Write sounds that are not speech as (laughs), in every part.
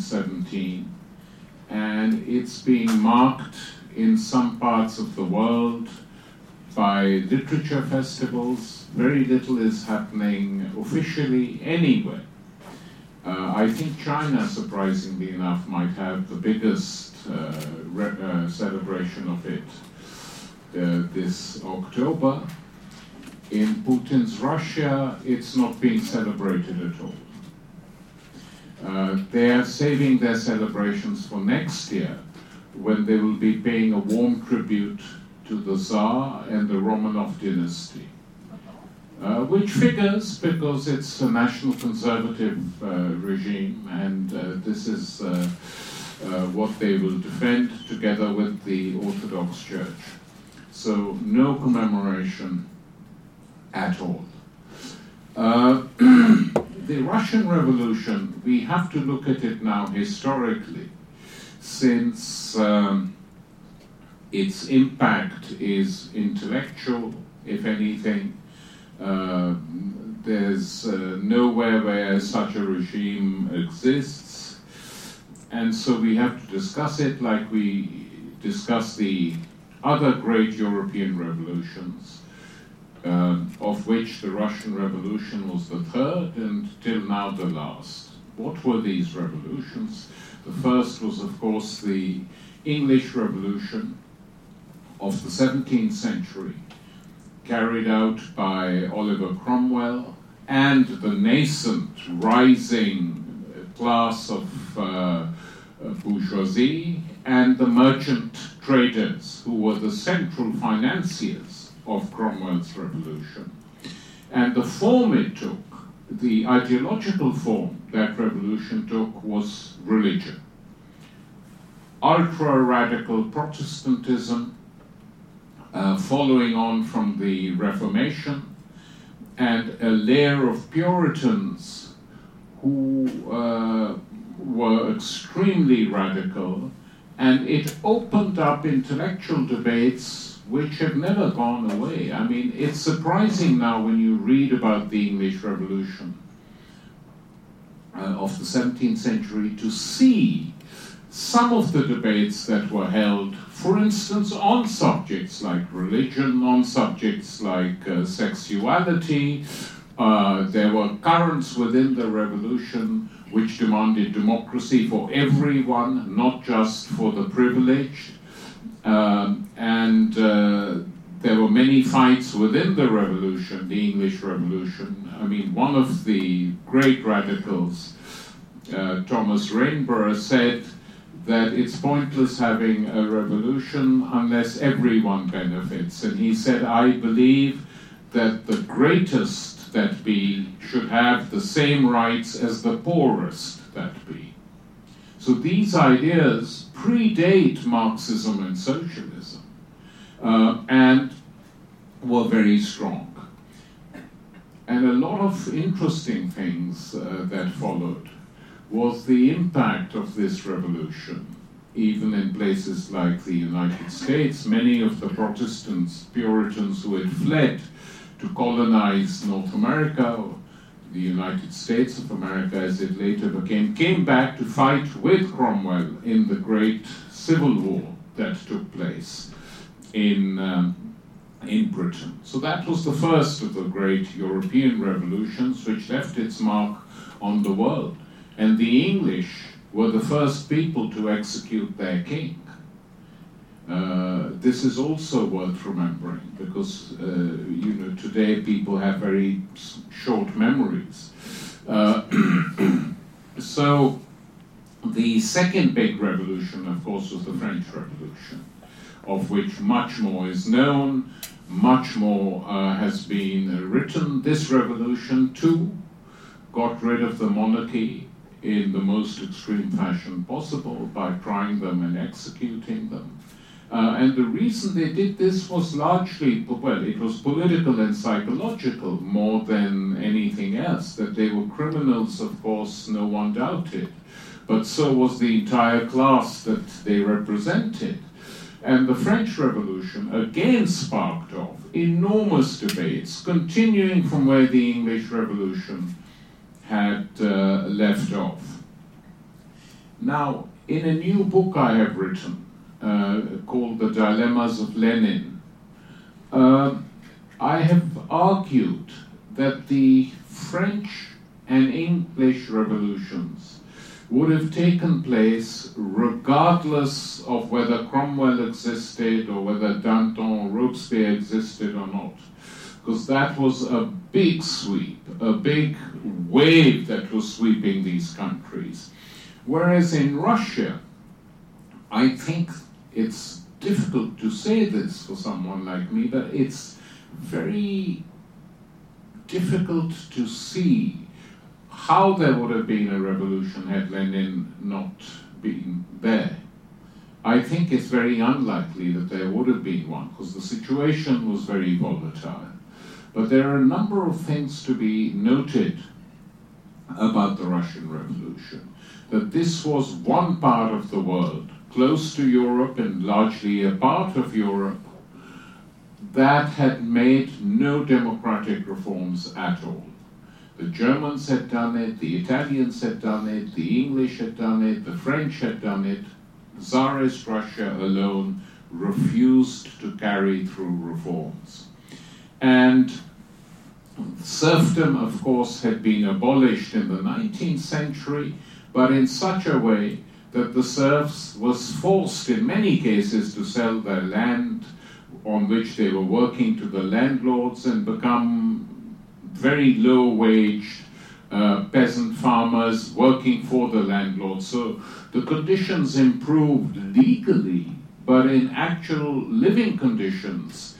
1917, and it's being marked in some parts of the world by literature festivals. Very little is happening officially anywhere. Uh, I think China, surprisingly enough, might have the biggest uh, re- uh, celebration of it uh, this October. In Putin's Russia, it's not being celebrated at all. Uh, they are saving their celebrations for next year when they will be paying a warm tribute to the Tsar and the Romanov dynasty. Uh, which figures because it's a national conservative uh, regime, and uh, this is uh, uh, what they will defend together with the Orthodox Church. So, no commemoration at all. (clears throat) The Russian Revolution, we have to look at it now historically, since um, its impact is intellectual, if anything. Uh, there's uh, nowhere where such a regime exists, and so we have to discuss it like we discuss the other great European revolutions, of which the Russian Revolution was the third and till now the last. What were these revolutions? The first was, of course, the English Revolution of the 17th century, carried out by Oliver Cromwell and the nascent rising class of uh, bourgeoisie and the merchant traders who were the central financiers of Cromwell's revolution. And the form it took, the ideological form that revolution took, was religion. Ultra radical Protestantism, uh, following on from the Reformation, and a layer of Puritans who uh, were extremely radical, and it opened up intellectual debates which have never gone away. I mean, it's surprising now when you read about the English Revolution uh, of the 17th century to see some of the debates that were held, for instance, on subjects like religion, on subjects like uh, sexuality. Uh, there were currents within the revolution which demanded democracy for everyone, not just for the privileged. Um, and uh, there were many fights within the revolution, the English Revolution. I mean, one of the great radicals, uh, Thomas Rainborough, said that it's pointless having a revolution unless everyone benefits. And he said, I believe that the greatest that be should have the same rights as the poorest that be. So these ideas predate Marxism and socialism uh, and were very strong. And a lot of interesting things uh, that followed was the impact of this revolution. Even in places like the United States, many of the Protestants, Puritans who had fled to colonize North America, the United States of America as it later became, came back to fight with Cromwell in the great civil war that took place in, um, in Britain. So that was the first of the great European revolutions which left its mark on the world. And the English were the first people to execute their king. Uh, this is also worth remembering because uh, you know today people have very short memories. Uh, (clears throat) so the second big revolution, of course, was the French Revolution, of which much more is known, much more uh, has been written. This revolution too got rid of the monarchy in the most extreme fashion possible by trying them and executing them. Uh, and the reason they did this was largely, well, it was political and psychological more than anything else. That they were criminals, of course, no one doubted. But so was the entire class that they represented. And the French Revolution again sparked off enormous debates, continuing from where the English Revolution had uh, left off. Now, in a new book I have written uh, called The Dilemmas of Lenin, uh, I have argued that the French and English revolutions would have taken place regardless of whether Cromwell existed or whether Danton or Robespierre existed or not. Because that was a big sweep, a big wave that was sweeping these countries. Whereas in Russia, I think it's difficult to say this for someone like me, but it's very difficult to see how there would have been a revolution had Lenin not been there. I think it's very unlikely that there would have been one because the situation was very volatile. But there are a number of things to be noted about the Russian Revolution. That this was one part of the world, close to Europe and largely a part of Europe, that had made no democratic reforms at all. The Germans had done it, the Italians had done it, the English had done it, the French had done it. Tsarist Russia alone refused to carry through reforms. And serfdom, of course, had been abolished in the 19th century, but in such a way that the serfs was forced in many cases to sell their land on which they were working to the landlords and become very low wage uh, peasant farmers working for the landlord. So the conditions improved legally, but in actual living conditions,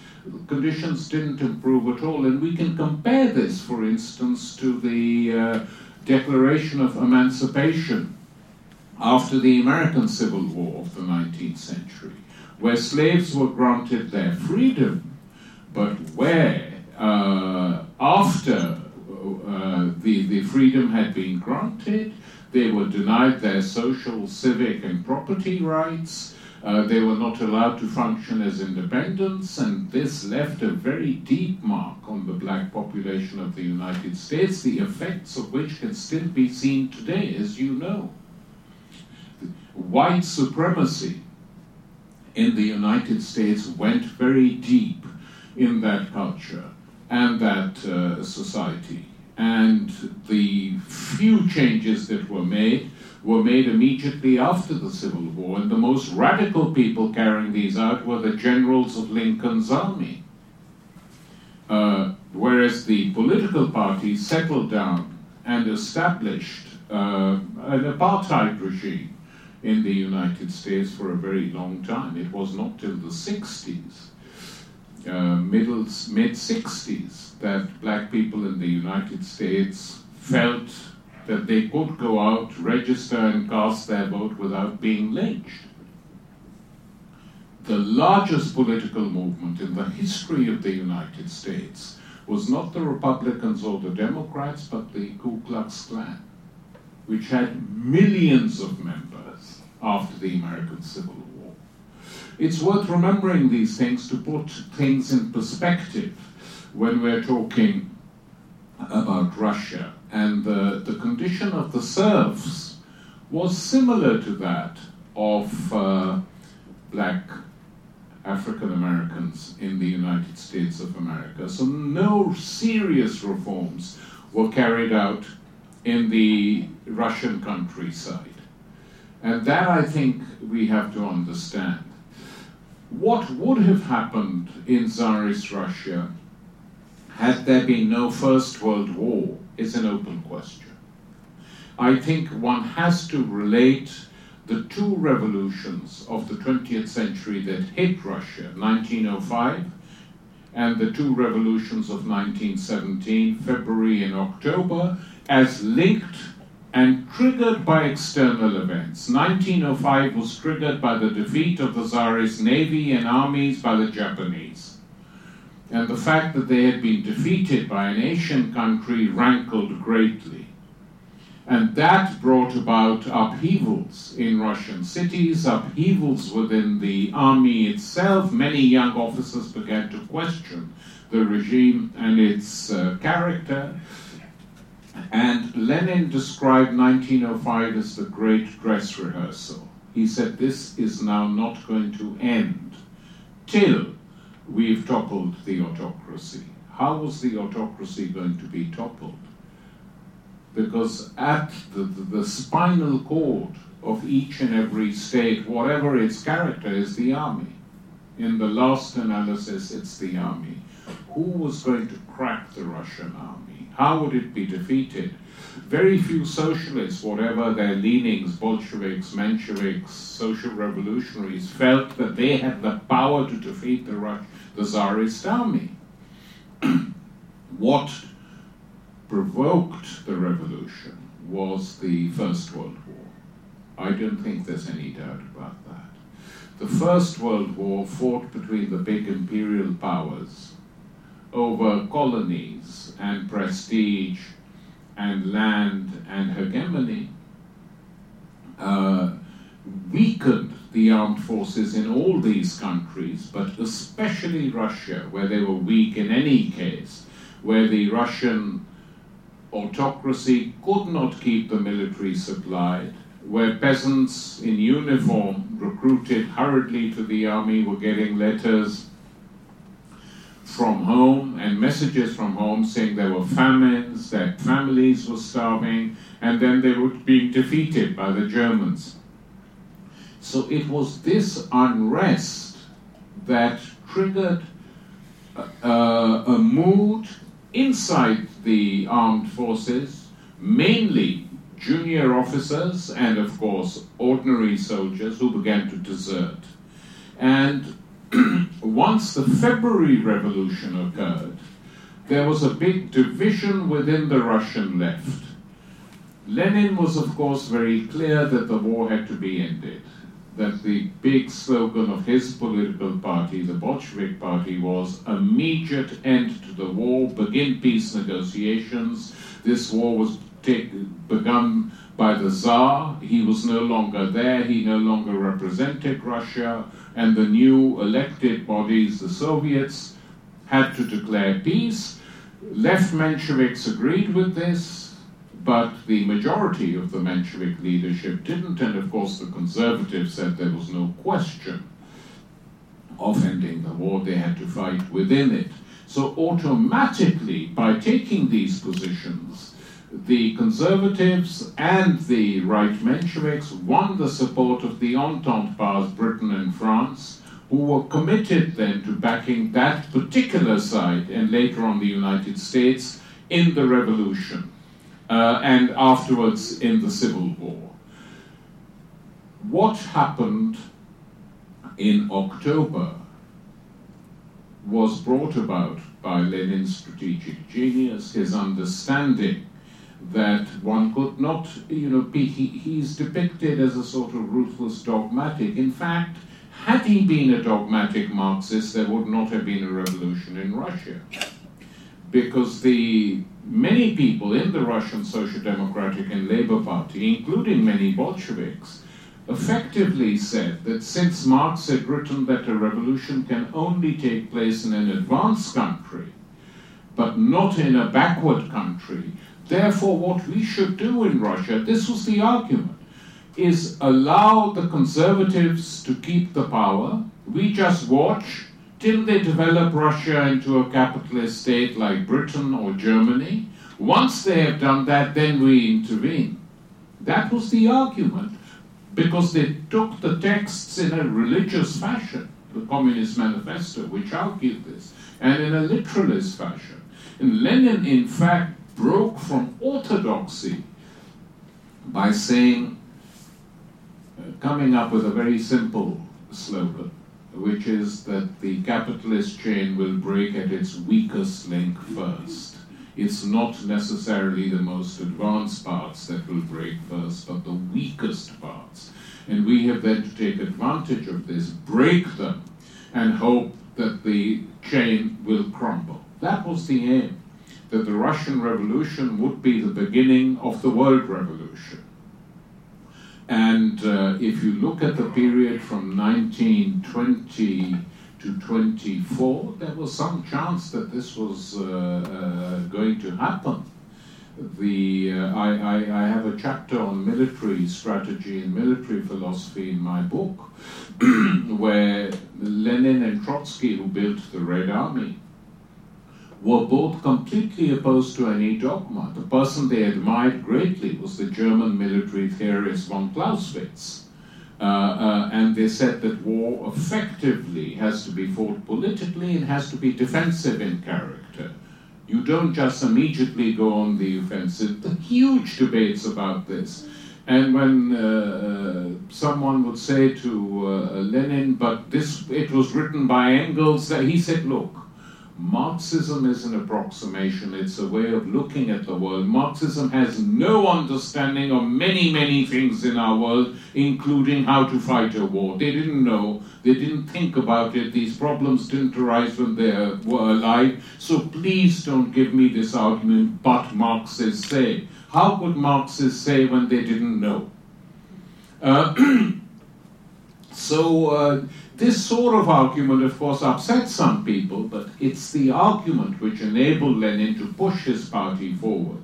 conditions didn't improve at all. And we can compare this, for instance, to the uh, Declaration of Emancipation after the American Civil War of the 19th century, where slaves were granted their freedom, but where uh, after uh, the, the freedom had been granted, they were denied their social, civic, and property rights. Uh, they were not allowed to function as independents, and this left a very deep mark on the black population of the United States, the effects of which can still be seen today, as you know. White supremacy in the United States went very deep in that culture and that uh, society. And the few changes that were made were made immediately after the Civil War, and the most radical people carrying these out were the generals of Lincoln's army. Uh, whereas the political parties settled down and established uh, an apartheid regime in the United States for a very long time. It was not till the 60s uh, middle mid 60s that black people in the United States felt that they could go out, register, and cast their vote without being lynched. The largest political movement in the history of the United States was not the Republicans or the Democrats, but the Ku Klux Klan, which had millions of members after the American Civil War. It's worth remembering these things to put things in perspective when we're talking about Russia. And the, the condition of the serfs was similar to that of uh, black African Americans in the United States of America. So no serious reforms were carried out in the Russian countryside. And that I think we have to understand. What would have happened in Tsarist Russia had there been no First World War is an open question. I think one has to relate the two revolutions of the 20th century that hit Russia, 1905 and the two revolutions of 1917, February and October, as linked and triggered by external events. 1905 was triggered by the defeat of the Tsarist navy and armies by the Japanese. And the fact that they had been defeated by an Asian country rankled greatly. And that brought about upheavals in Russian cities, upheavals within the army itself. Many young officers began to question the regime and its uh, character. And Lenin described 1905 as the great dress rehearsal. He said, This is now not going to end till we've toppled the autocracy. How was the autocracy going to be toppled? because at the, the, the, spinal cord of each and every state, whatever its character, is the army. In the last analysis, it's the army. Who was going to crack the Russian army? How would it be defeated? Very few socialists, whatever their leanings, Bolsheviks, Mensheviks, social revolutionaries, felt that they had the power to defeat the, Rus- the Tsarist army. (clears throat) what provoked the revolution was the First World War. I don't think there's any doubt about that. The First World War fought between the big imperial powers over colonies and prestige and land and hegemony, uh, weakened the armed forces in all these countries, but especially Russia, where they were weak in any case, where the Russian autocracy could not keep the military supplied, where peasants in uniform recruited hurriedly to the army were getting letters from home and messages from home saying there were famines, that families were starving, and then they were being defeated by the Germans. So it was this unrest that triggered a, a mood inside the armed forces, mainly junior officers and, of course, ordinary soldiers who began to desert. And (clears throat) once the February Revolution occurred, there was a big division within the Russian left. Lenin was, of course, very clear that the war had to be ended that the big slogan of his political party, the Bolshevik Party, was immediate end to the war, begin peace negotiations. This war was take, begun by the Tsar. He was no longer there, he no longer represented Russia, and the new elected bodies, the Soviets, had to declare peace. Left Mensheviks agreed with this but the majority of the Menshevik leadership didn't, and of course the conservatives said there was no question of ending the war, they had to fight within it. So automatically, by taking these positions, the conservatives and the right Mensheviks won the support of the Entente powers, Britain and France, who were committed then to backing that particular side and later on the United States in the revolution uh, and afterwards in the Civil War. What happened in October was brought about by Lenin's strategic genius, his understanding that one could not, you know, be, he, he's depicted as a sort of ruthless dogmatic. In fact, had he been a dogmatic Marxist, there would not have been a revolution in Russia because the many people in the Russian Social Democratic and Labour Party, including many Bolsheviks, effectively said that since Marx had written that a revolution can only take place in an advanced country, but not in a backward country, therefore, what we should do in Russia, this was the argument, is allow the conservatives to keep the power. We just watch till they develop Russia into a capitalist state like Britain or Germany. Once they have done that, then we intervene. That was the argument, because they took the texts in a religious fashion, the Communist Manifesto, which argued this, and in a literalist fashion. And Lenin, in fact, broke from orthodoxy by saying, uh, coming up with a very simple slogan which is that the capitalist chain will break at its weakest link first. It's not necessarily the most advanced parts that will break first, but the weakest parts. And we have then to take advantage of this, break them, and hope that the chain will crumble. That was the aim. That the Russian Revolution would be the beginning of the world revolution. And uh, if you look at the period from 1920 to 24, there was some chance that this was uh, uh, going to happen. The, uh, I, I, I, have a chapter on military strategy and military philosophy in my book, (clears throat) where Lenin and Trotsky, who built the Red Army, were both completely opposed to any dogma. The person they admired greatly was the German military theorist von Clausewitz. Uh, uh, and they said that war effectively has to be fought politically and has to be defensive in character. You don't just immediately go on the offensive. The huge debates about this. And when uh, someone would say to uh, Lenin, but this it was written by Engels, he said, look, Marxism is an approximation, it's a way of looking at the world. Marxism has no understanding of many, many things in our world, including how to fight a war. They didn't know, they didn't think about it, these problems didn't arise when they were alive. So please don't give me this argument, but Marxists say. How could Marxists say when they didn't know? Uh, (clears throat) so, uh, this sort of argument, of course, upsets some people, but it's the argument which enabled Lenin to push his party forward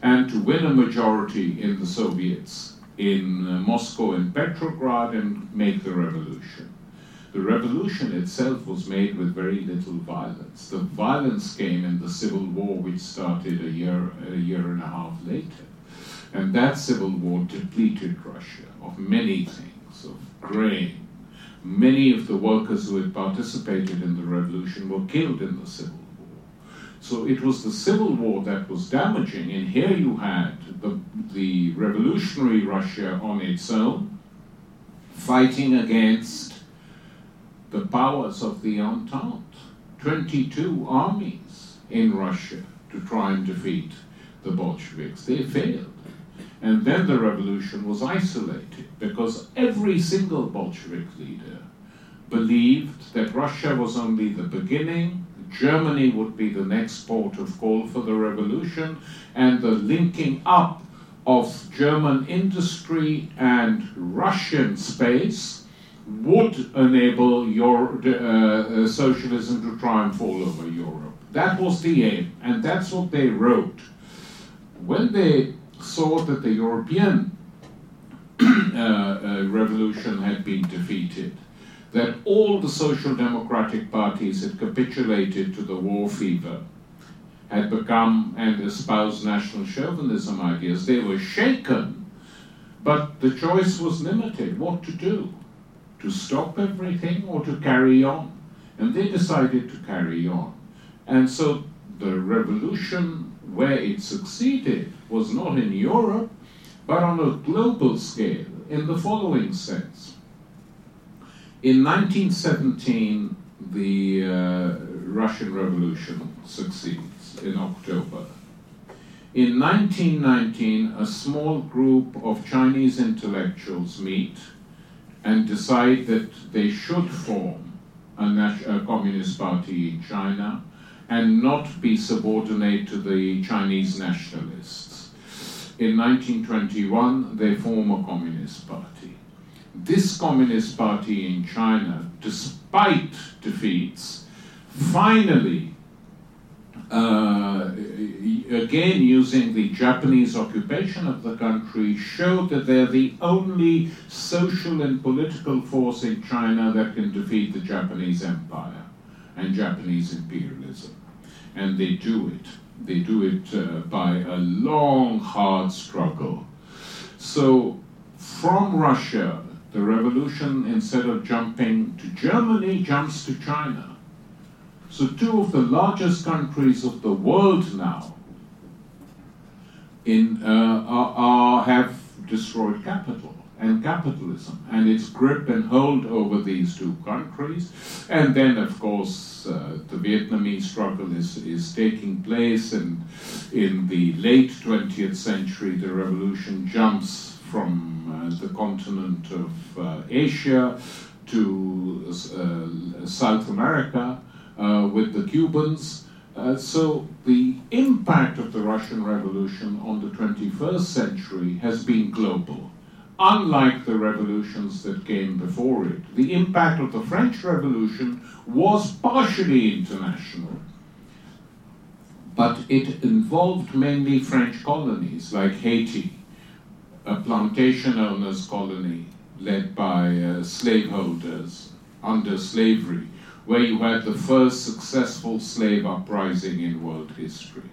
and to win a majority in the Soviets in uh, Moscow and Petrograd and make the revolution. The revolution itself was made with very little violence. The violence came in the civil war, which started a year, a year and a half later. And that civil war depleted Russia of many things, of grain, many of the workers who had participated in the revolution were killed in the Civil War. So it was the Civil War that was damaging, and here you had the, the revolutionary Russia on its own fighting against the powers of the Entente. 22 armies in Russia to try and defeat the Bolsheviks. They failed. And then the revolution was isolated because every single Bolshevik leader believed that Russia was only the beginning, Germany would be the next port of call for the revolution, and the linking up of German industry and Russian space would enable your, uh, uh, socialism to triumph all over Europe. That was the aim, and that's what they wrote. When they saw that the European (clears throat) uh, uh, revolution had been defeated, that all the social democratic parties had capitulated to the war fever, had become and espoused national chauvinism ideas. They were shaken, but the choice was limited what to do to stop everything or to carry on. And they decided to carry on. And so the revolution, where it succeeded, was not in Europe, but on a global scale in the following sense. In 1917, the uh, Russian Revolution succeeds in October. In 1919, a small group of Chinese intellectuals meet and decide that they should form a, a, communist party in China and not be subordinate to the Chinese nationalists. In 1921, they form a communist party this Communist Party in China, despite defeats, finally, uh, again using the Japanese occupation of the country, showed that they're the only social and political force in China that can defeat the Japanese empire and Japanese imperialism. And they do it. They do it uh, by a long, hard struggle. So, from Russia, the revolution, instead of jumping to Germany, jumps to China. So, two of the largest countries of the world now in, uh, are, are, have destroyed capital and capitalism and its grip and hold over these two countries. And then, of course, uh, the Vietnamese struggle is, is taking place, and in the late 20th century, the revolution jumps from uh, the continent of uh, Asia to uh, South America with the Cubans. Uh, so the impact of the Russian Revolution on the 21st century has been global. Unlike the revolutions that came before it, the impact of the French Revolution was partially international. But it involved mainly French colonies like Haiti, a plantation owners' colony led by uh, slaveholders under slavery, where you had the first successful slave uprising in world history,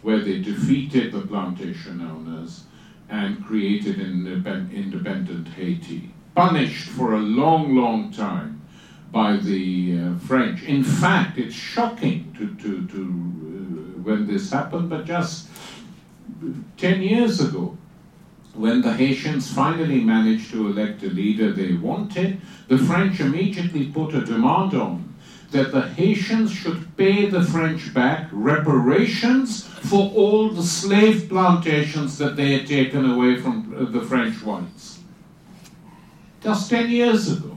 where they defeated the plantation owners and created an independent Haiti, punished for a long, long time by the uh, French. In fact, it's shocking to, to, to uh, when this happened, but just 10 years ago, when the Haitians finally managed to elect a leader they wanted, the French immediately put a demand on that the Haitians should pay the French back reparations for all the slave plantations that they had taken away from the French whites. Just 10 years ago.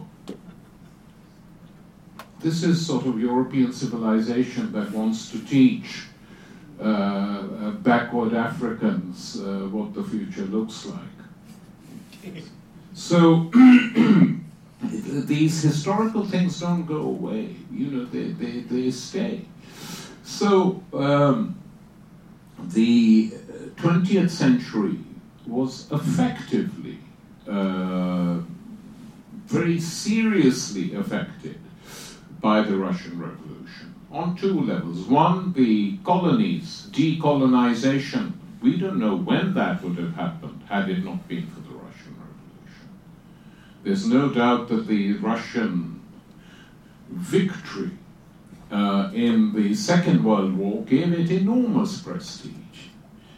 This is sort of European civilization that wants to teach uh, uh, backward Africans uh, what the future looks like. So (clears throat) these historical things don't go away. You know, they, they, they stay. So um, the 20th century was effectively, uh, very seriously affected by the Russian Revolution on two levels. One, the colonies, decolonization. We don't know when that would have happened had it not been for the Russian Revolution. There's no doubt that the Russian victory uh, in the Second World War gave it enormous prestige.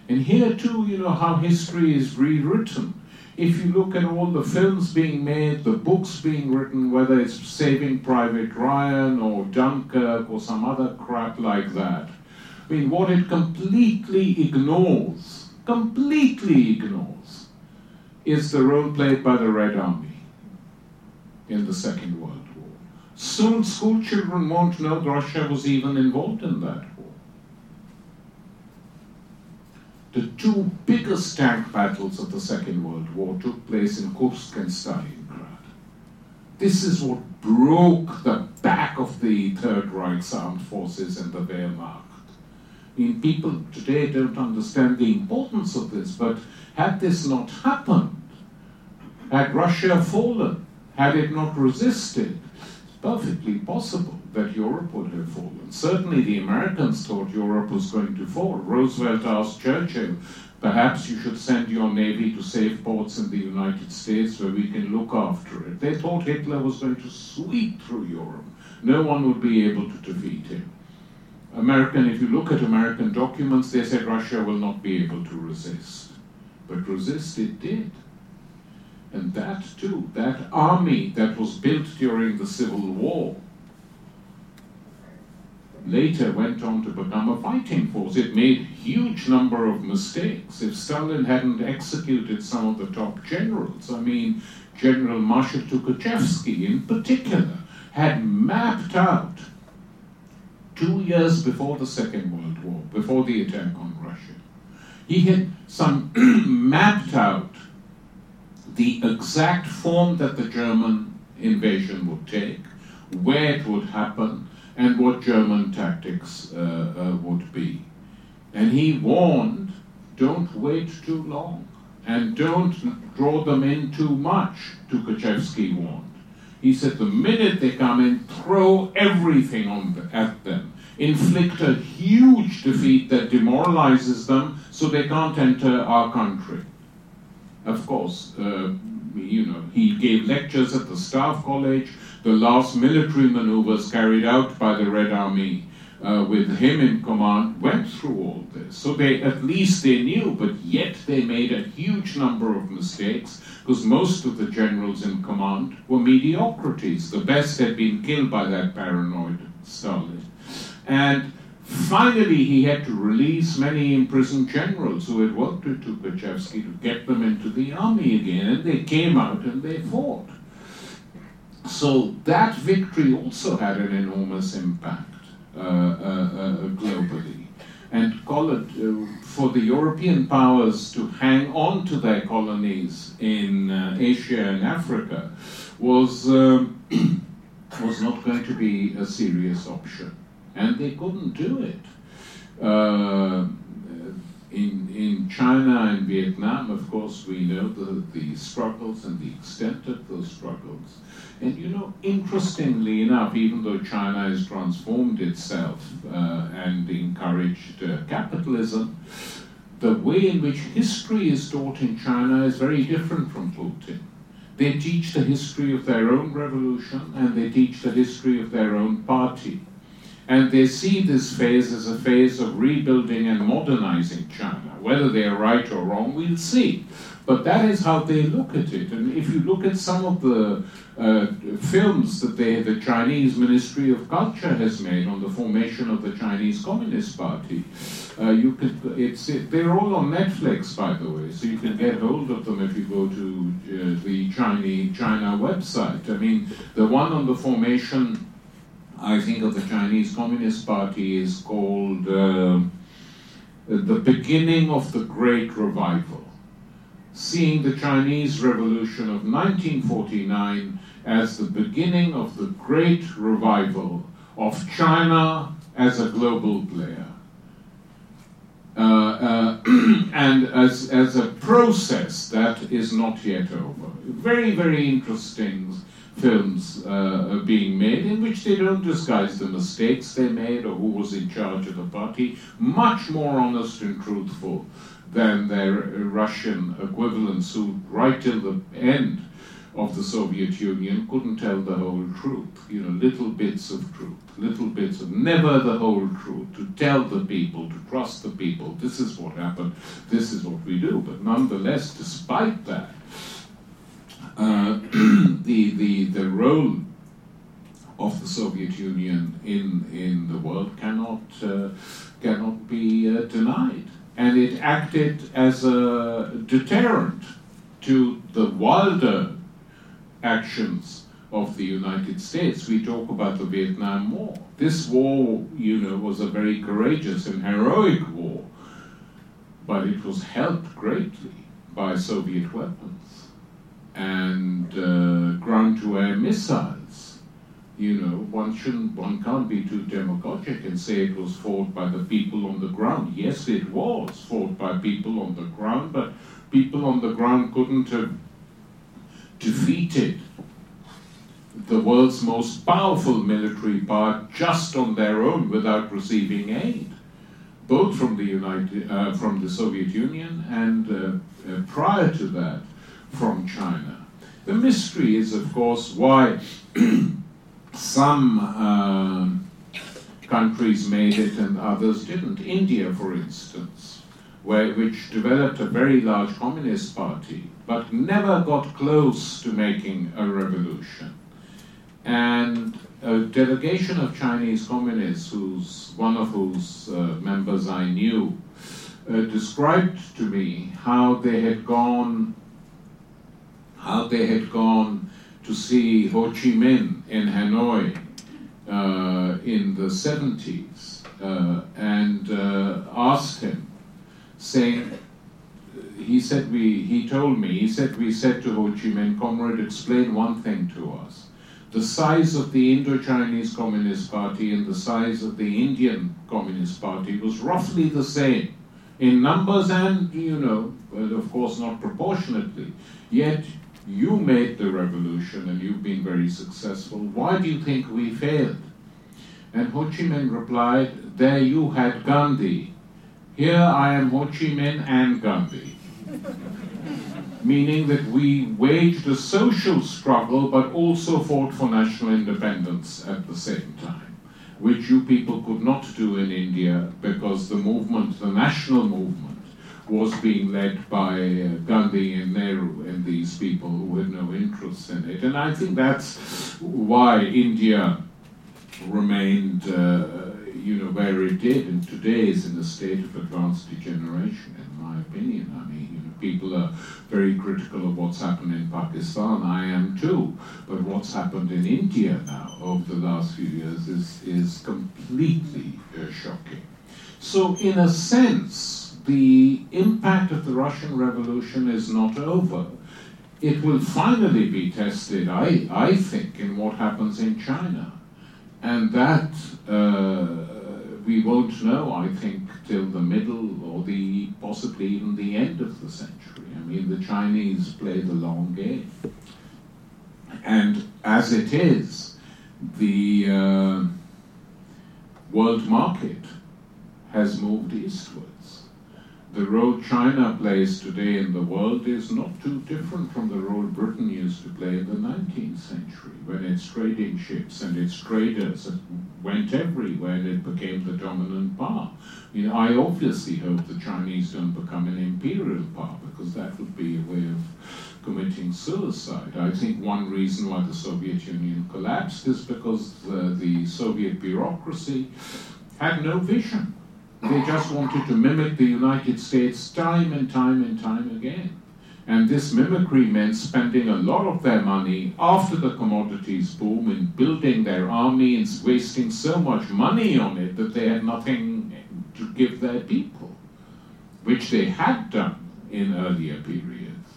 And here too, you know, how history is rewritten if you look at all the films being made, the books being written, whether it's Saving Private Ryan or Dunkirk or some other crap like that, I mean, what it completely ignores, completely ignores, is the role played by the Red Army in the Second World. Soon school children won't know Russia was even involved in that war. The two biggest tank battles of the Second World War took place in Kursk and Stalingrad. This is what broke the back of the Third Reich's armed forces and the Wehrmacht. I mean, people today don't understand the importance of this, but had this not happened, had Russia fallen, had it not resisted, perfectly possible that Europe would have fallen. Certainly the Americans thought Europe was going to fall. Roosevelt asked Churchill, perhaps you should send your navy to safe ports in the United States where we can look after it. They thought Hitler was going to sweep through Europe. No one would be able to defeat him. American, if you look at American documents, they said Russia will not be able to resist. But resist it did. And that too, that army that was built during the Civil War, later went on to become a fighting force. It made huge number of mistakes. If Stalin hadn't executed some of the top generals, I mean, General Marshal Tukhachevsky in particular, had mapped out two years before the Second World War, before the attack on Russia, he had some (clears throat) mapped out the exact form that the German invasion would take, where it would happen, and what German tactics uh, uh, would be. And he warned don't wait too long and don't draw them in too much, Tukhachevsky warned. He said the minute they come in, throw everything on the, at them, inflict a huge defeat that demoralizes them so they can't enter our country. Of course, uh, you know, he gave lectures at the Staff College the last military maneuvers carried out by the Red Army uh, with him in command went through all this. So they at least they knew, but yet they made a huge number of mistakes because most of the generals in command were mediocrities. The best had been killed by that paranoid Stalin. And finally, he had to release many imprisoned generals who had worked with Tukhachevsky to get them into the army again, and they came out and they fought. So that victory also had an enormous impact. uh, uh, globally. And for the European powers to hang on to their colonies in Asia and Africa was, um, (clears throat) was not going to be a serious option. And they couldn't do it. Uh, in, in China and Vietnam, of course, we know the, the struggles and the extent of those struggles. And you know, interestingly enough, even though China has transformed itself uh, and encouraged uh, capitalism, the way in which history is taught in China is very different from Putin. They teach the history of their own revolution and they teach the history of their own party. And they see this phase as a phase of rebuilding and modernizing China. Whether they are right or wrong, we'll see. But that is how they look at it. And if you look at some of the uh, films that they, the Chinese Ministry of Culture has made on the formation of the Chinese Communist Party, uh, you could, it's, it, they're all on Netflix, by the way, so you can get hold of them if you go to uh, the Chinese, China website. I mean, the one on the formation, I think, of the Chinese Communist Party is called uh, The Beginning of the Great Revival seeing the Chinese Revolution of 1949 as the beginning of the great revival of China as a global player. Uh, uh, (clears throat) and as, as a process that is not yet over. Very, very interesting films uh, being made in which they don't disguise the mistakes they made or who was in charge of the party. Much more honest and truthful than their Russian equivalents who, right till the end of the Soviet Union, couldn't tell the whole truth. You know, little bits of truth, little bits of never the whole truth, to tell the people, to trust the people, this is what happened, this is what we do. But nonetheless, despite that, uh, (clears throat) the, the, the role of the Soviet Union in, in the world cannot, uh, cannot be uh, denied and it acted as a deterrent to the wilder actions of the United States. We talk about the Vietnam War. This war, you know, was a very courageous and heroic war, but it was helped greatly by Soviet weapons and uh, ground-to-air missiles you know, one shouldn't, one can't be too demagogic and say it was fought by the people on the ground. Yes, it was fought by people on the ground, but people on the ground couldn't have defeated the world's most powerful military power just on their own without receiving aid, both from the United, uh, from the Soviet Union and uh, uh, prior to that from China. The mystery is, of course, why. (clears throat) some uh, countries made it and others didn't. India, for instance, where, which developed a very large communist party, but never got close to making a revolution. And a delegation of Chinese communists, whose, one of whose uh, members I knew, uh, described to me how they had gone, how they had gone to see Ho Chi Minh in Hanoi uh, in the 70s uh, and uh, asked him, saying, he said we, he told me, he said we said to Ho Chi Minh, comrade, explain one thing to us. The size of the Indo-Chinese Communist Party and the size of the Indian Communist Party was roughly the same in numbers and, you know, but of course not proportionately. Yet you made the revolution and you've been very successful. Why do you think we failed? And Ho Chi Minh replied, There you had Gandhi. Here I am Ho Chi Minh and Gandhi. (laughs) Meaning that we waged a social struggle but also fought for national independence at the same time, which you people could not do in India because the movement, the national movement, was being led by uh, Gandhi and Nehru and these people who had no interest in it. And I think that's why India remained uh, you know, where it did, and today is in a state of advanced degeneration, in my opinion. I mean, you know, people are very critical of what's happened in Pakistan. I am too. But what's happened in India now over the last few years is, is completely uh, shocking. So, in a sense, the impact of the Russian Revolution is not over. It will finally be tested, I, I think, in what happens in China. And that uh, we won't know, I think, till the middle or the possibly even the end of the century. I mean, the Chinese play the long game. And as it is, the uh, world market has moved eastwards. The role China plays today in the world is not too different from the role Britain used to play in the 19th century, when its trading ships and its traders went everywhere and it became the dominant power. I, mean, I obviously hope the Chinese don't become an imperial power, because that would be a way of committing suicide. I think one reason why the Soviet Union collapsed is because the, the Soviet bureaucracy had no vision. They just wanted to mimic the United States time and time and time again. And this mimicry meant spending a lot of their money after the commodities boom in building their army and wasting so much money on it that they had nothing to give their people, which they had done in earlier periods.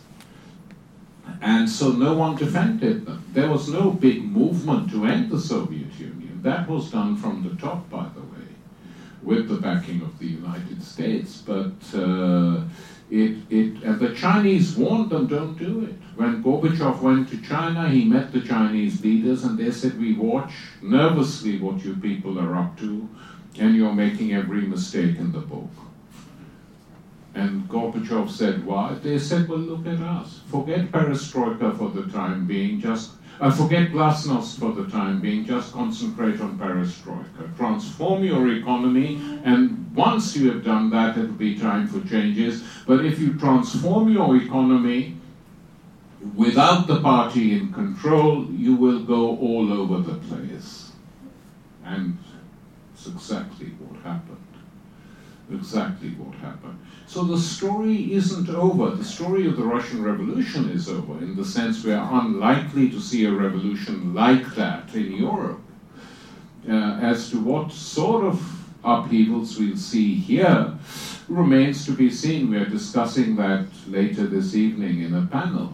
And so no one defended them. There was no big movement to end the Soviet Union. That was done from the top, by the with the backing of the United States. But uh, it, it, and the Chinese warned them, don't do it. When Gorbachev went to China, he met the Chinese leaders and they said, We watch nervously what you people are up to, and you're making every mistake in the book. And Gorbachev said, Why? They said, Well, look at us. Forget perestroika for the time being, just uh, forget glasnost for the time being, just concentrate on perestroika. Transform your economy, and once you have done that, it'll be time for changes. But if you transform your economy without the party in control, you will go all over the place. And it's exactly what happened. Exactly what happened. So the story isn't over. The story of the Russian Revolution is over in the sense we are unlikely to see a revolution like that in Europe. Uh, as to what sort of upheavals we'll see here remains to be seen. We are discussing that later this evening in a panel.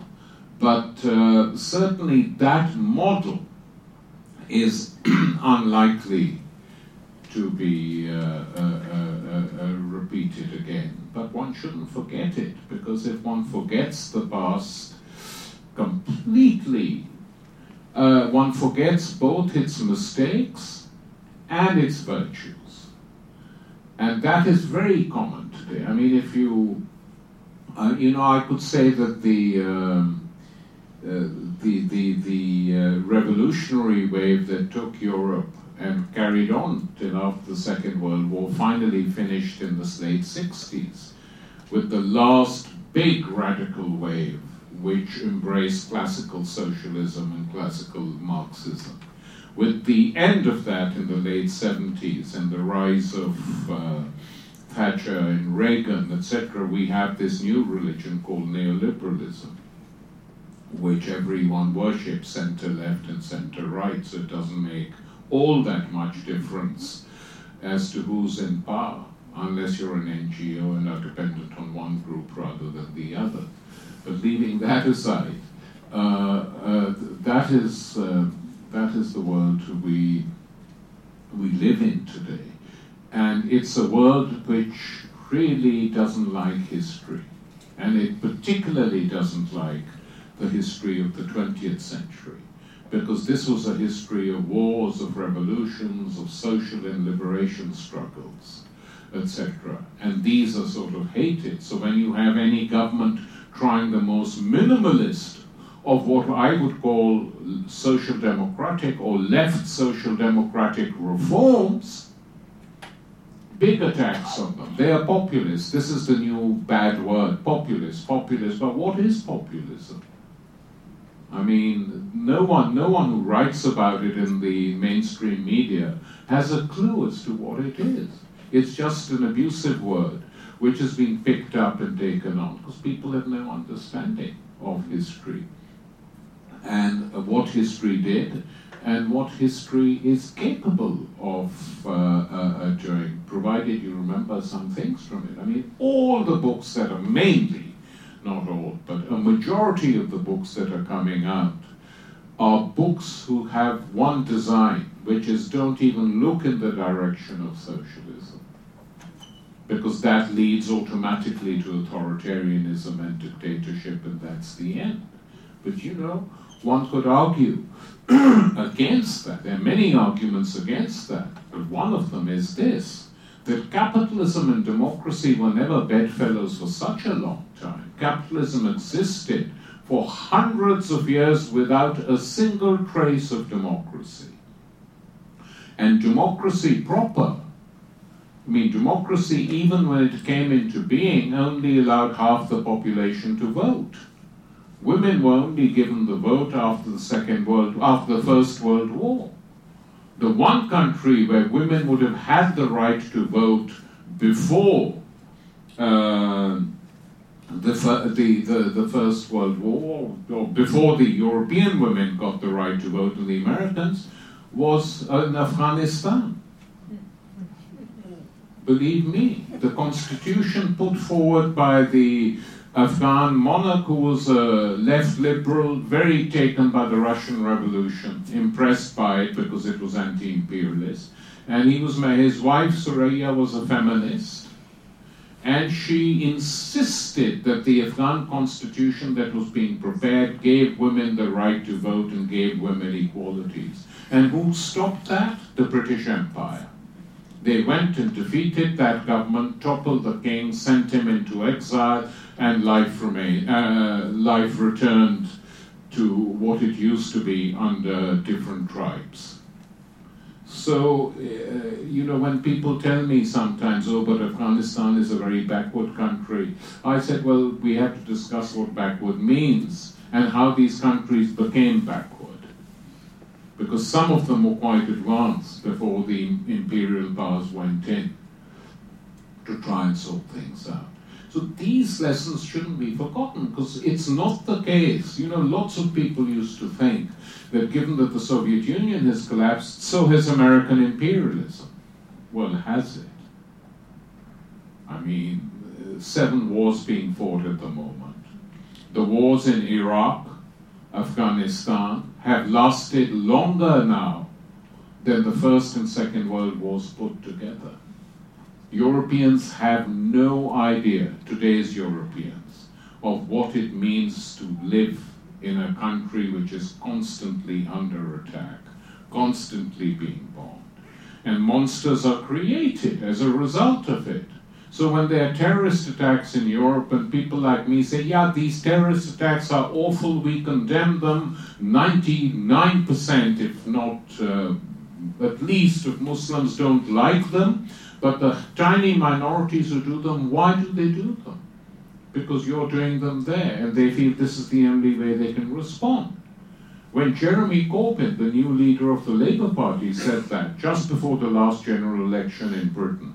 But uh, certainly that model is (clears throat) unlikely to be uh, uh, uh, repeated again. But one shouldn't forget it, because if one forgets the past completely, one forgets both its mistakes and its virtues. And that is very common today. I mean, if you, uh, you know, I could say that the um, uh, the the the uh, revolutionary wave that took Europe and carried on till after the Second World War, finally finished in the late 60s with the last big radical wave which embraced classical socialism and classical Marxism. With the end of that in the late 70s and the rise of uh, Thatcher and Reagan, etc., we have this new religion called neoliberalism, which everyone worships center left and center right, so it doesn't make all that much difference as to who's in power, unless you're an NGO and are dependent on one group rather than the other. But leaving that aside, uh, uh, that is uh, that is the world we we live in today, and it's a world which really doesn't like history, and it particularly doesn't like the history of the 20th century because this was a history of wars, of revolutions, of social and liberation struggles, etc. And these are sort of hated. So when you have any government trying the most minimalist of what I would call social democratic or left social democratic reforms, big attacks on them. They are populist. This is the new bad word, populist, populist. But what is populism? I mean, no one, no one who writes about it in the mainstream media has a clue as to what it is. It's just an abusive word which has been picked up and taken on because people have no understanding of history and what history did and what history is capable of uh, uh, uh, doing, provided you remember some things from it. I mean, all the books that are mainly, not all, but a majority of the books that are coming out are books who have one design, which is don't even look in the direction of socialism, because that leads automatically to authoritarianism and dictatorship, and that's the end. But you know, one could argue (clears throat) against that. There are many arguments against that, but one of them is this that capitalism and democracy were never bedfellows for such a long time. Capitalism existed for hundreds of years without a single trace of democracy. And democracy proper, I mean, democracy, even when it came into being, only allowed half the population to vote. Women were only given the vote after the Second World, after the First World War. The one country where women would have had the right to vote before uh, the, the, the, the, First World War, or before the European women got the right to vote, and the Americans, was in Afghanistan. Believe me, the constitution put forward by the Afghan monarch who was a left liberal, very taken by the Russian Revolution, impressed by it because it was anti-imperialist. And he was his wife Suraya was a feminist, and she insisted that the Afghan constitution that was being prepared gave women the right to vote and gave women equalities. And who stopped that? The British Empire. They went and defeated that government, toppled the king, sent him into exile, and life remained, uh, life returned to what it used to be under different tribes. So, uh, you know, when people tell me sometimes, oh, but Afghanistan is a very backward country, I said, well, we have to discuss what backward means and how these countries became backward. Because some of them were quite advanced before the imperial powers went in to try and sort things out. So these lessons shouldn't be forgotten because it's not the case. You know, lots of people used to think that given that the Soviet Union has collapsed, so has American imperialism. Well, has it? I mean, seven wars being fought at the moment. The wars in Iraq, Afghanistan have lasted longer now than the First and Second World Wars put together. Europeans have no idea, today's Europeans, of what it means to live in a country which is constantly under attack, constantly being bombed. And monsters are created as a result of it. So when there are terrorist attacks in Europe and people like me say, yeah, these terrorist attacks are awful, we condemn them, 99%, if not uh, at least, of Muslims don't like them, but the tiny minorities who do them, why do they do them? Because you're doing them there, and they feel this is the only way they can respond. When Jeremy Corbyn, the new leader of the Labour Party, said that just before the last general election in Britain,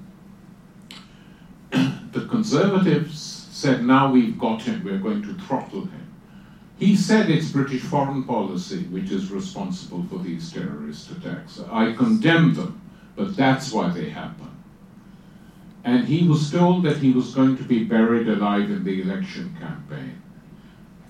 (clears throat) the Conservatives said, now we've got him, we're going to throttle him. He said it's British foreign policy which is responsible for these terrorist attacks. I condemn them, but that's why they happen and he was told that he was going to be buried alive in the election campaign.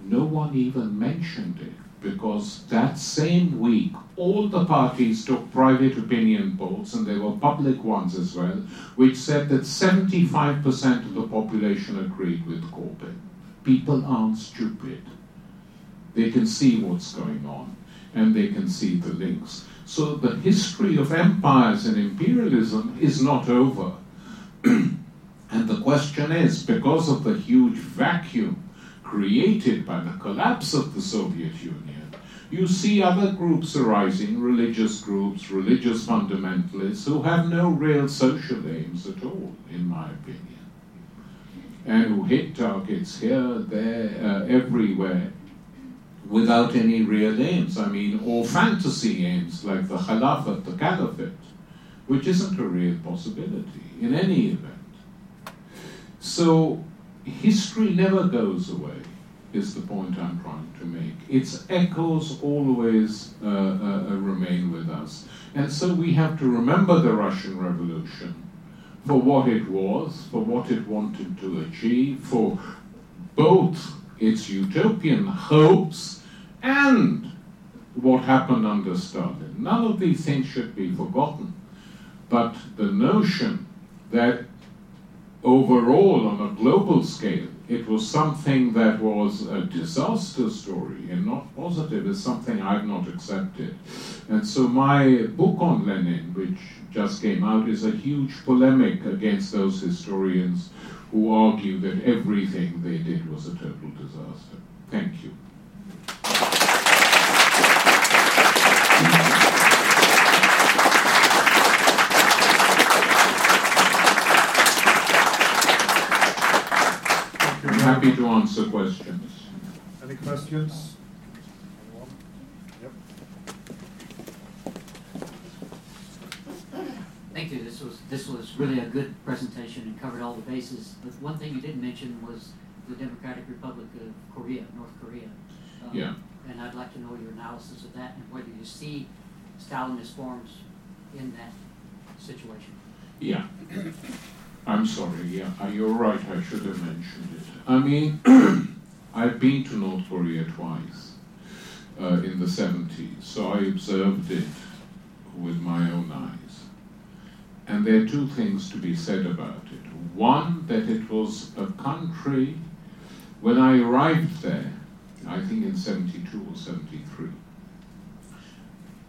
No one even mentioned it because that same week all the parties took private opinion polls, and there were public ones as well, which said that 75% of the population agreed with Corbyn. People aren't stupid. They can see what's going on, and they can see the links. So the history of empires and imperialism is not over. (clears throat) and the question is because of the huge vacuum created by the collapse of the Soviet Union, you see other groups arising, religious groups, religious fundamentalists, who have no real social aims at all, in my opinion, and who hit targets here, there, uh, everywhere, without any real aims. I mean, or fantasy aims like the Khilafat, the Caliphate, which isn't a real possibility in any event. So, history never goes away, is the point I'm trying to make. Its echoes always uh, uh, uh remain with us. And so we have to remember the Russian Revolution for what it was, for what it wanted to achieve, for both its utopian hopes and what happened under Stalin. None of these things should be forgotten. But the notion that overall, on a global scale, it was something that was a disaster story and not positive is something I've not accepted. And so my book on Lenin, which just came out, is a huge polemic against those historians who argue that everything they did was a total disaster. Thank you. Happy to answer questions. Any questions? Thank you. This was this was really a good presentation and covered all the bases. But one thing you didn't mention was the Democratic Republic of Korea, North Korea. Um, yeah. And I'd like to know your analysis of that and whether you see Stalinist forms in that situation. Yeah. I'm sorry. Yeah, uh, you're right. I should have mentioned it. I mean, (clears throat) I've been to North Korea twice uh, in the 70s, so I observed it with my own eyes. And there are two things to be said about it. One, that it was a country, when I arrived there, I think in 72 or 73,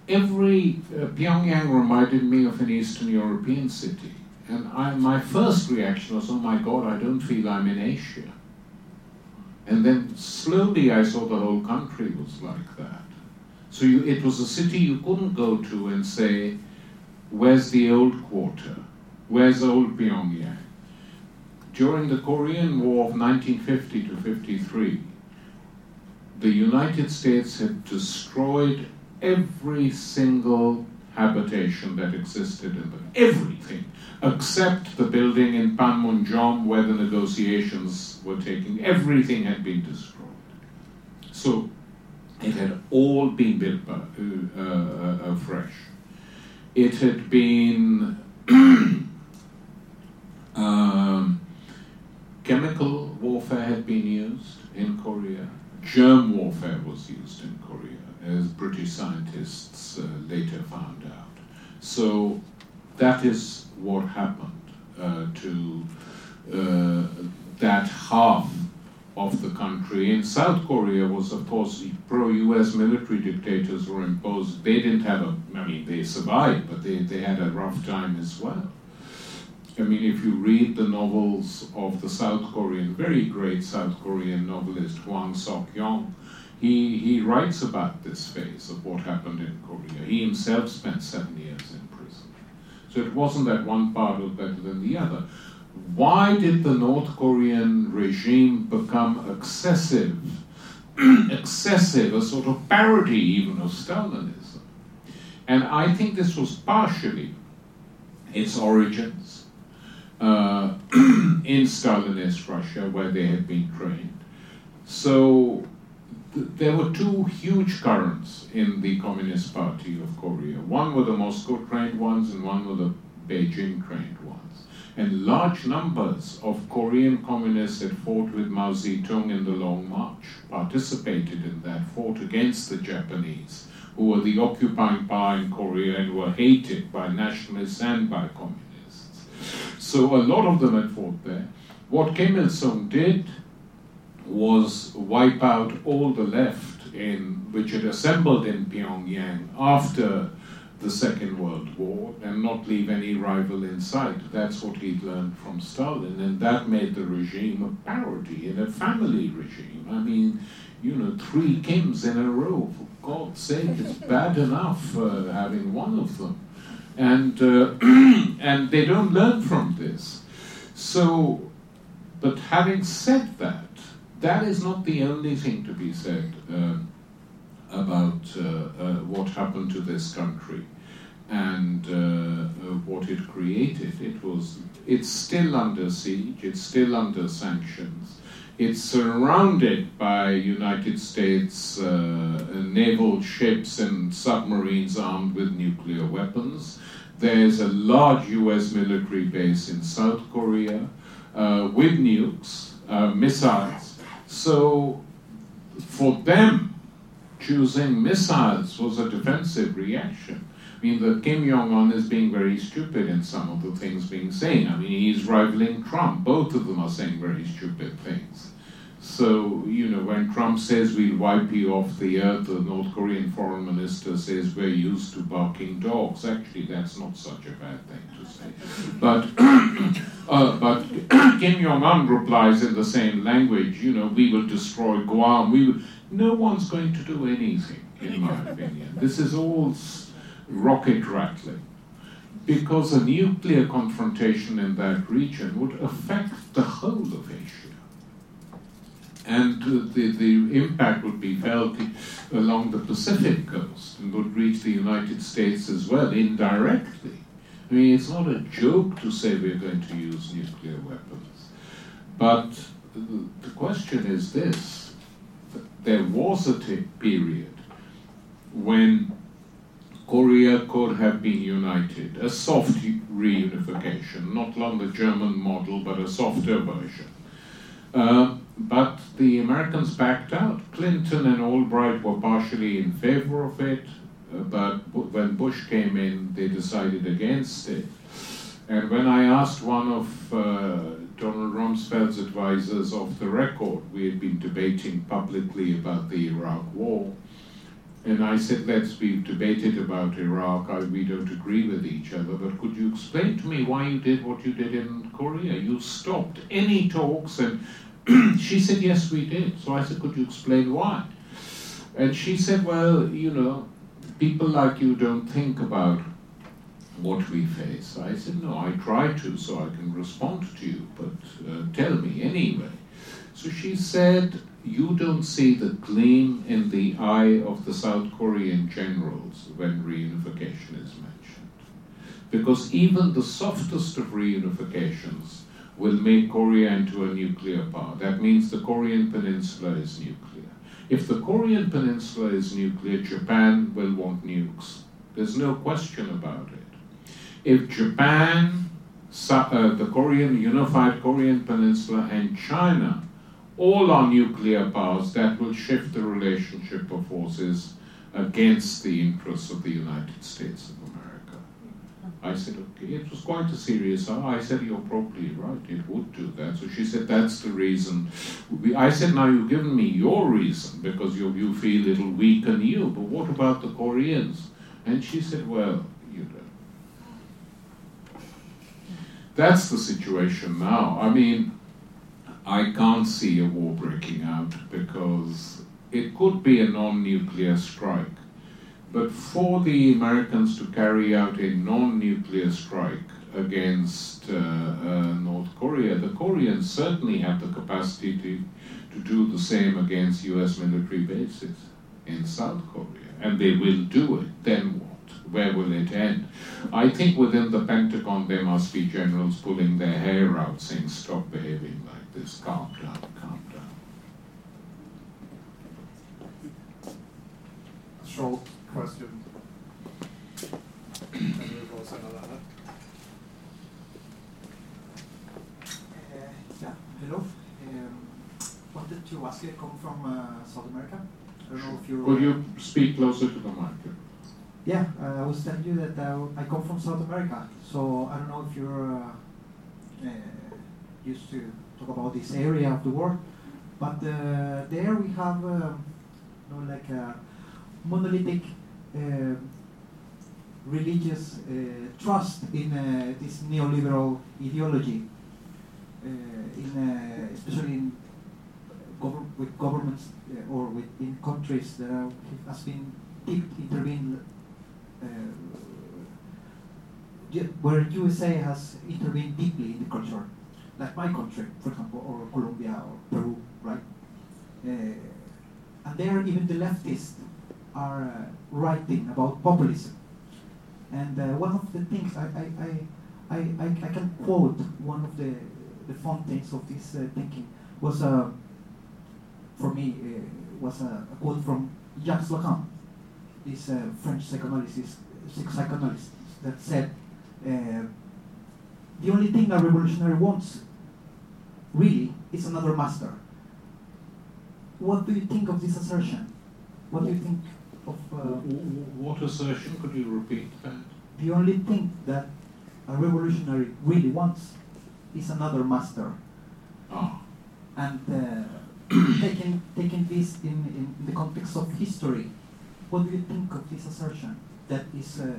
every uh, Pyongyang reminded me of an Eastern European city. And I, my first reaction was, oh my God, I don't feel I'm in Asia. And then slowly I saw the whole country was like that. So you, it was a city you couldn't go to and say, Where's the old quarter? Where's old Pyongyang? During the Korean War of 1950 to 53, the United States had destroyed every single habitation that existed in them. Everything, except the building in Panmunjom where the negotiations were taking. Everything had been destroyed. So it had all been built uh, uh, uh, afresh it had been (clears throat) um, chemical warfare had been used in Korea. Germ warfare was used in Korea, as British scientists uh, later found out. So that is what happened uh, to uh, that half of the country. In South Korea was, of course, pro-U.S. military dictators were imposed. They didn't have a, I mean, they survived, but they, they had a rough time as well. I mean, if you read the novels of the South Korean, very great South Korean novelist Hwang Sok-yong, he, he writes about this phase of what happened in Korea. He himself spent seven years in prison. So it wasn't that one part was better than the other why did the North Korean regime become excessive, (clears throat) excessive, a sort of parody even of Stalinism? And I think this was partially its origins uh, (clears throat) in Stalinist Russia, where they had been trained. So there were two huge currents in the Communist Party of Korea. One were the Moscow trained ones, and one were the Beijing trained ones and large numbers of Korean communists had fought with Mao Zedong in the Long March, participated in that, fought against the Japanese, who were the occupying power in Korea and were hated by nationalists and by communists. So a lot of them had fought there. What Kim Il sung did was wipe out all the left in which had assembled in Pyongyang after the Second World War and not leave any rival in sight. That's what he'd learned from Stalin, and that made the regime a parody and a family regime. I mean, you know, three Kims in a row. For God's sake, it's bad enough uh, having one of them, and uh, (clears throat) and they don't learn from this. So, but having said that, that is not the only thing to be said. Uh, about uh, what happened to this country and uh, uh, what it created. It was it's still under siege. It's still under sanctions. It's surrounded by United States uh, naval ships and submarines armed with nuclear weapons. There's a large US military base in South Korea uh, with nukes, uh, missiles. So for them, choosing missiles was a defensive reaction. I mean, that Kim Jong Un is being very stupid in some of the things being said. I mean, he's rivaling Trump. Both of them are saying very stupid things. So, you know, when Trump says we'll wipe you off the earth, the North Korean foreign minister says we're used to barking dogs. Actually, that's not such a bad thing to say. But, (coughs) uh, but (coughs) Kim Jong Un replies in the same language, you know, we will destroy Guam. We will. No one's going to do anything, in my (laughs) opinion. This is all rocket rattling. Because a nuclear confrontation in that region would affect the whole of Asia. And the, the impact would be felt along the Pacific coast and would reach the United States as well, indirectly. I mean, it's not a joke to say we're going to use nuclear weapons. But the question is this there was a period when Korea could have been united, a soft reunification, not on the German model, but a softer version. Uh, but the Americans backed out. Clinton and Albright were partially in favor of it, uh, but when Bush came in, they decided against it. And when I asked one of uh, Donald Rumsfeld's advisors off the record, we had been debating publicly about the Iraq War, and I said, let's, we've debated about Iraq, I, we don't agree with each other, but could you explain to me why you did what you did in Korea? You stopped any talks, and (clears throat) she said, yes, we did. So I said, could you explain why? And she said, well, you know, people like you don't think about what we face. I said, no, I try to so I can respond to you, but uh, tell me anyway. So she said, you don't see the gleam in the eye of the South Korean generals when reunification is mentioned. Because even the softest of reunifications will make Korea into a nuclear power. That means the Korean Peninsula is nuclear. If the Korean Peninsula is nuclear, Japan will want nukes. There's no question about it. If Japan, uh, the Korean Unified Korean Peninsula, and China all our nuclear powers, that will shift the relationship of forces against the interests of the United States of America. I said, okay, it was quite a serious. I said, you're probably right, it would do that. So she said, that's the reason. I said, now you've given me your reason because you, you feel it'll weaken you, but what about the Koreans? And she said, well, you know. That's the situation now. I mean, I can't see a war breaking out because it could be a non nuclear strike. But for the Americans to carry out a non nuclear strike against uh, uh, North Korea, the Koreans certainly have the capacity to, to do the same against US military bases in South Korea. And they will do it. Then what? Where will it end? I think within the Pentagon there must be generals pulling their hair out saying, stop behaving like this. Calm down, calm down. Short question. yeah, hello. Um, wanted to ask you, come from uh, South America. I don't know if you Could you speak closer to the mic? Yeah, uh, I was telling you that uh, I come from South America, so I don't know if you're uh, uh, used to talk about this area of the world. But uh, there we have um, you know, like a monolithic uh, religious uh, trust in uh, this neoliberal ideology, uh, in, especially in with governments or with in countries that are, has been deep intervened where USA has intervened deeply in the culture like my country, for example, or Colombia or Peru, right? Uh, and there, even the leftists are uh, writing about populism. And uh, one of the things I, I, I, I, I can quote one of the, the fountains of this uh, thinking was, uh, for me, uh, was a, a, quote from Jacques Lacan, this uh, French psychoanalyst, psychoanalyst that said, the only thing a revolutionary wants, really, is another master. What do you think of this assertion? What do you think of... Uh, what assertion? Could you repeat that? The only thing that a revolutionary really wants is another master. Ah. And uh, (clears throat) taking, taking this in, in the context of history, what do you think of this assertion that is uh,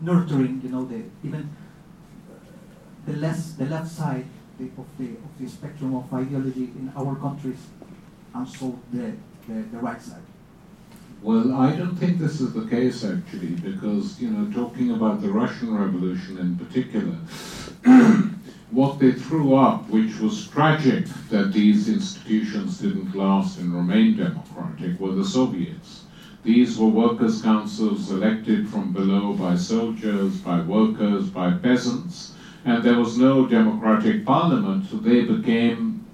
nurturing, you know, the even the less the left side the, of the of the spectrum of ideology in our countries, and so the, the, the right side. Well, I don't think this is the case actually, because you know, talking about the Russian Revolution in particular, (clears throat) what they threw up, which was tragic that these institutions didn't last and remain democratic, were the Soviets. These were workers' councils elected from below by soldiers, by workers, by peasants, and there was no democratic parliament, so they became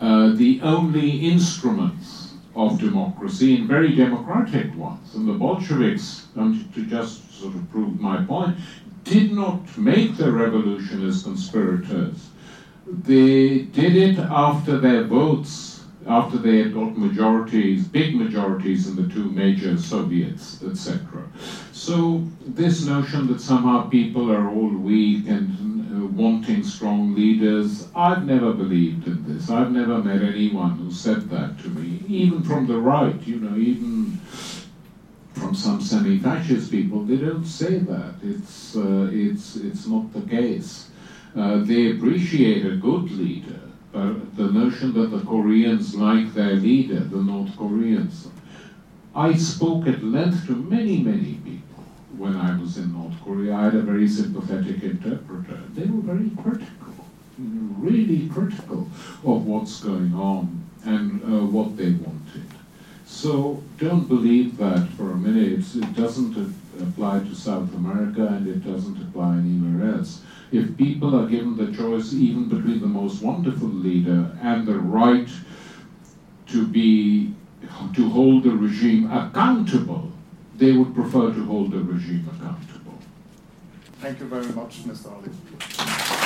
uh, the only instruments of democracy and very democratic ones. And the Bolsheviks, to just sort of prove my point, did not make the revolution as conspirators. They did it after their votes after they had got majorities, big majorities in the two major Soviets, etc. So this notion that somehow people are all weak and uh, wanting strong leaders, I've never believed in this. I've never met anyone who said that to me, even from the right, you know, even from some semi-fascist people, they don't say that. It's, uh, it's, it's not the case. Uh, they appreciate a good leader, uh, the notion that the Koreans like their leader, the North Koreans. I spoke at length to many, many people when I was in North Korea. I had a very sympathetic interpreter. They were very critical, really critical of what's going on and uh, what they wanted. So don't believe that for a minute. It doesn't apply to South America and it doesn't apply anywhere else if people are given the choice even between the most wonderful leader and the right to be to hold the regime accountable, they would prefer to hold the regime accountable. Thank you very much, Mr. Ali.